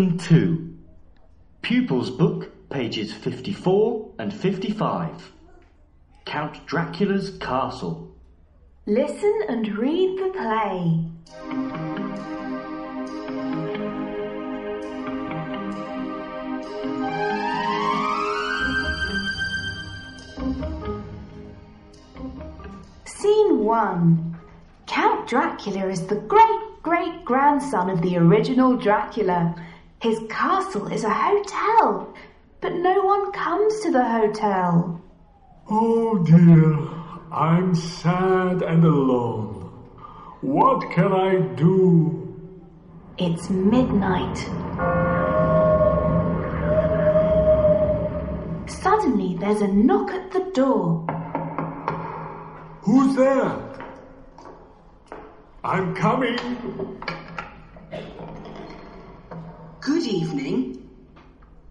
2. Pupils Book, pages 54 and 55. Count Dracula's Castle. Listen and read the play. Scene 1. Count Dracula is the great great grandson of the original Dracula. His castle is a hotel, but no one comes to the hotel. Oh dear, I'm sad and alone. What can I do? It's midnight. Suddenly, there's a knock at the door. Who's there? I'm coming. Good evening.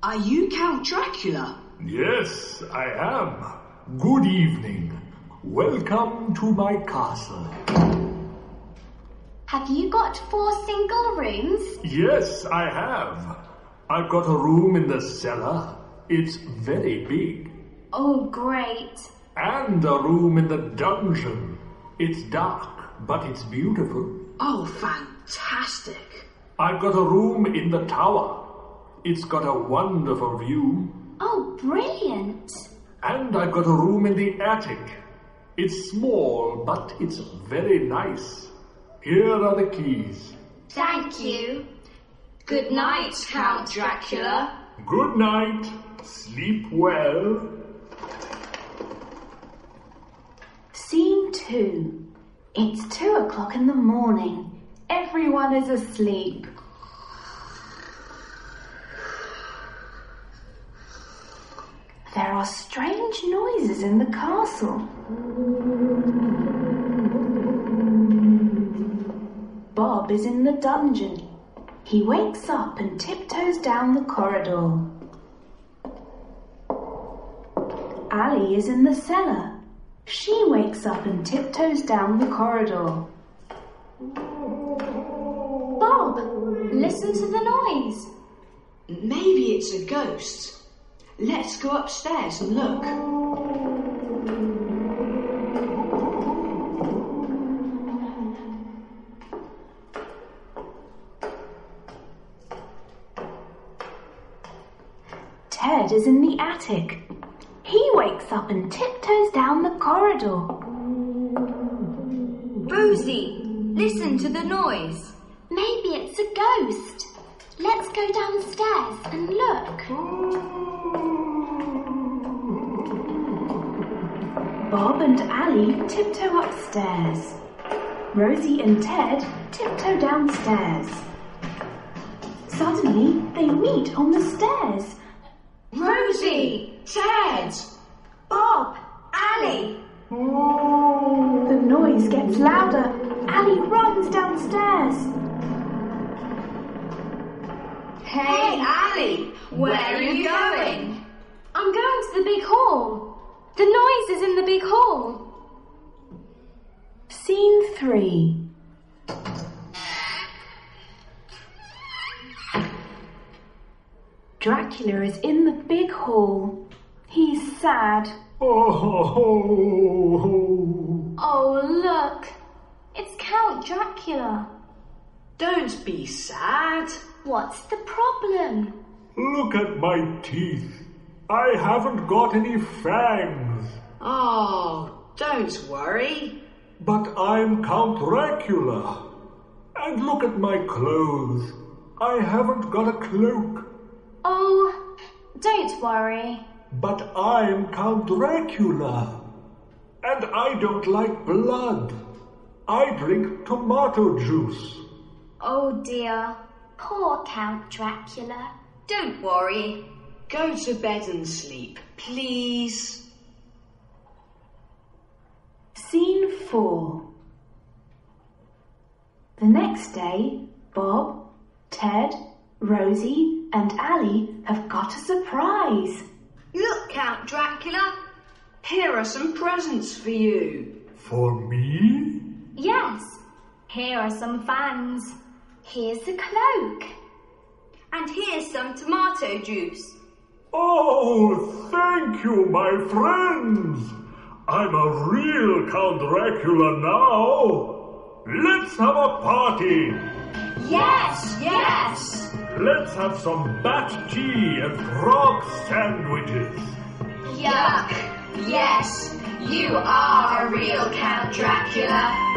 Are you Count Dracula? Yes, I am. Good evening. Welcome to my castle. Have you got four single rooms? Yes, I have. I've got a room in the cellar. It's very big. Oh, great. And a room in the dungeon. It's dark, but it's beautiful. Oh, fantastic. I've got a room in the tower. It's got a wonderful view. Oh, brilliant. And I've got a room in the attic. It's small, but it's very nice. Here are the keys. Thank you. Good night, Count Dracula. Good night. Sleep well. Scene 2. It's 2 o'clock in the morning. Everyone is asleep. There are strange noises in the castle. Bob is in the dungeon. He wakes up and tiptoes down the corridor. Ali is in the cellar. She wakes up and tiptoes down the corridor. Bob, listen to the noise. Maybe it's a ghost. Let's go upstairs and look. Ted is in the attic. He wakes up and tiptoes down the corridor. Rosie, listen to the noise. Maybe it's a ghost. Let's go downstairs and look. Bob and Ali tiptoe upstairs. Rosie and Ted tiptoe downstairs. Suddenly, they meet on the stairs. Rosie! Ted! Bob, Ali. The noise gets louder. Ali runs downstairs. Hey, Ali! Where are you going? I'm going to the big hall. The noise is in the big hall. Scene 3. Dracula is in the big hall. He's sad. Oh, Oh, look. It's Count Dracula. Don't be sad. What's the problem? Look at my teeth. I haven't got any fangs. Oh, don't worry. But I'm Count Dracula. And look at my clothes. I haven't got a cloak. Oh, don't worry. But I'm Count Dracula. And I don't like blood. I drink tomato juice. Oh dear. Poor Count Dracula. Don't worry. Go to bed and sleep, please. Scene 4. The next day, Bob, Ted, Rosie, and Ali have got a surprise. Look, Count Dracula. Here are some presents for you. For me? Yes. Here are some fans. Here's a cloak. And here's some tomato juice. Oh, thank you, my friends. I'm a real Count Dracula now. Let's have a party. Yes, yes. Let's have some bat tea and frog sandwiches. Yuck. Yes, you are a real Count Dracula.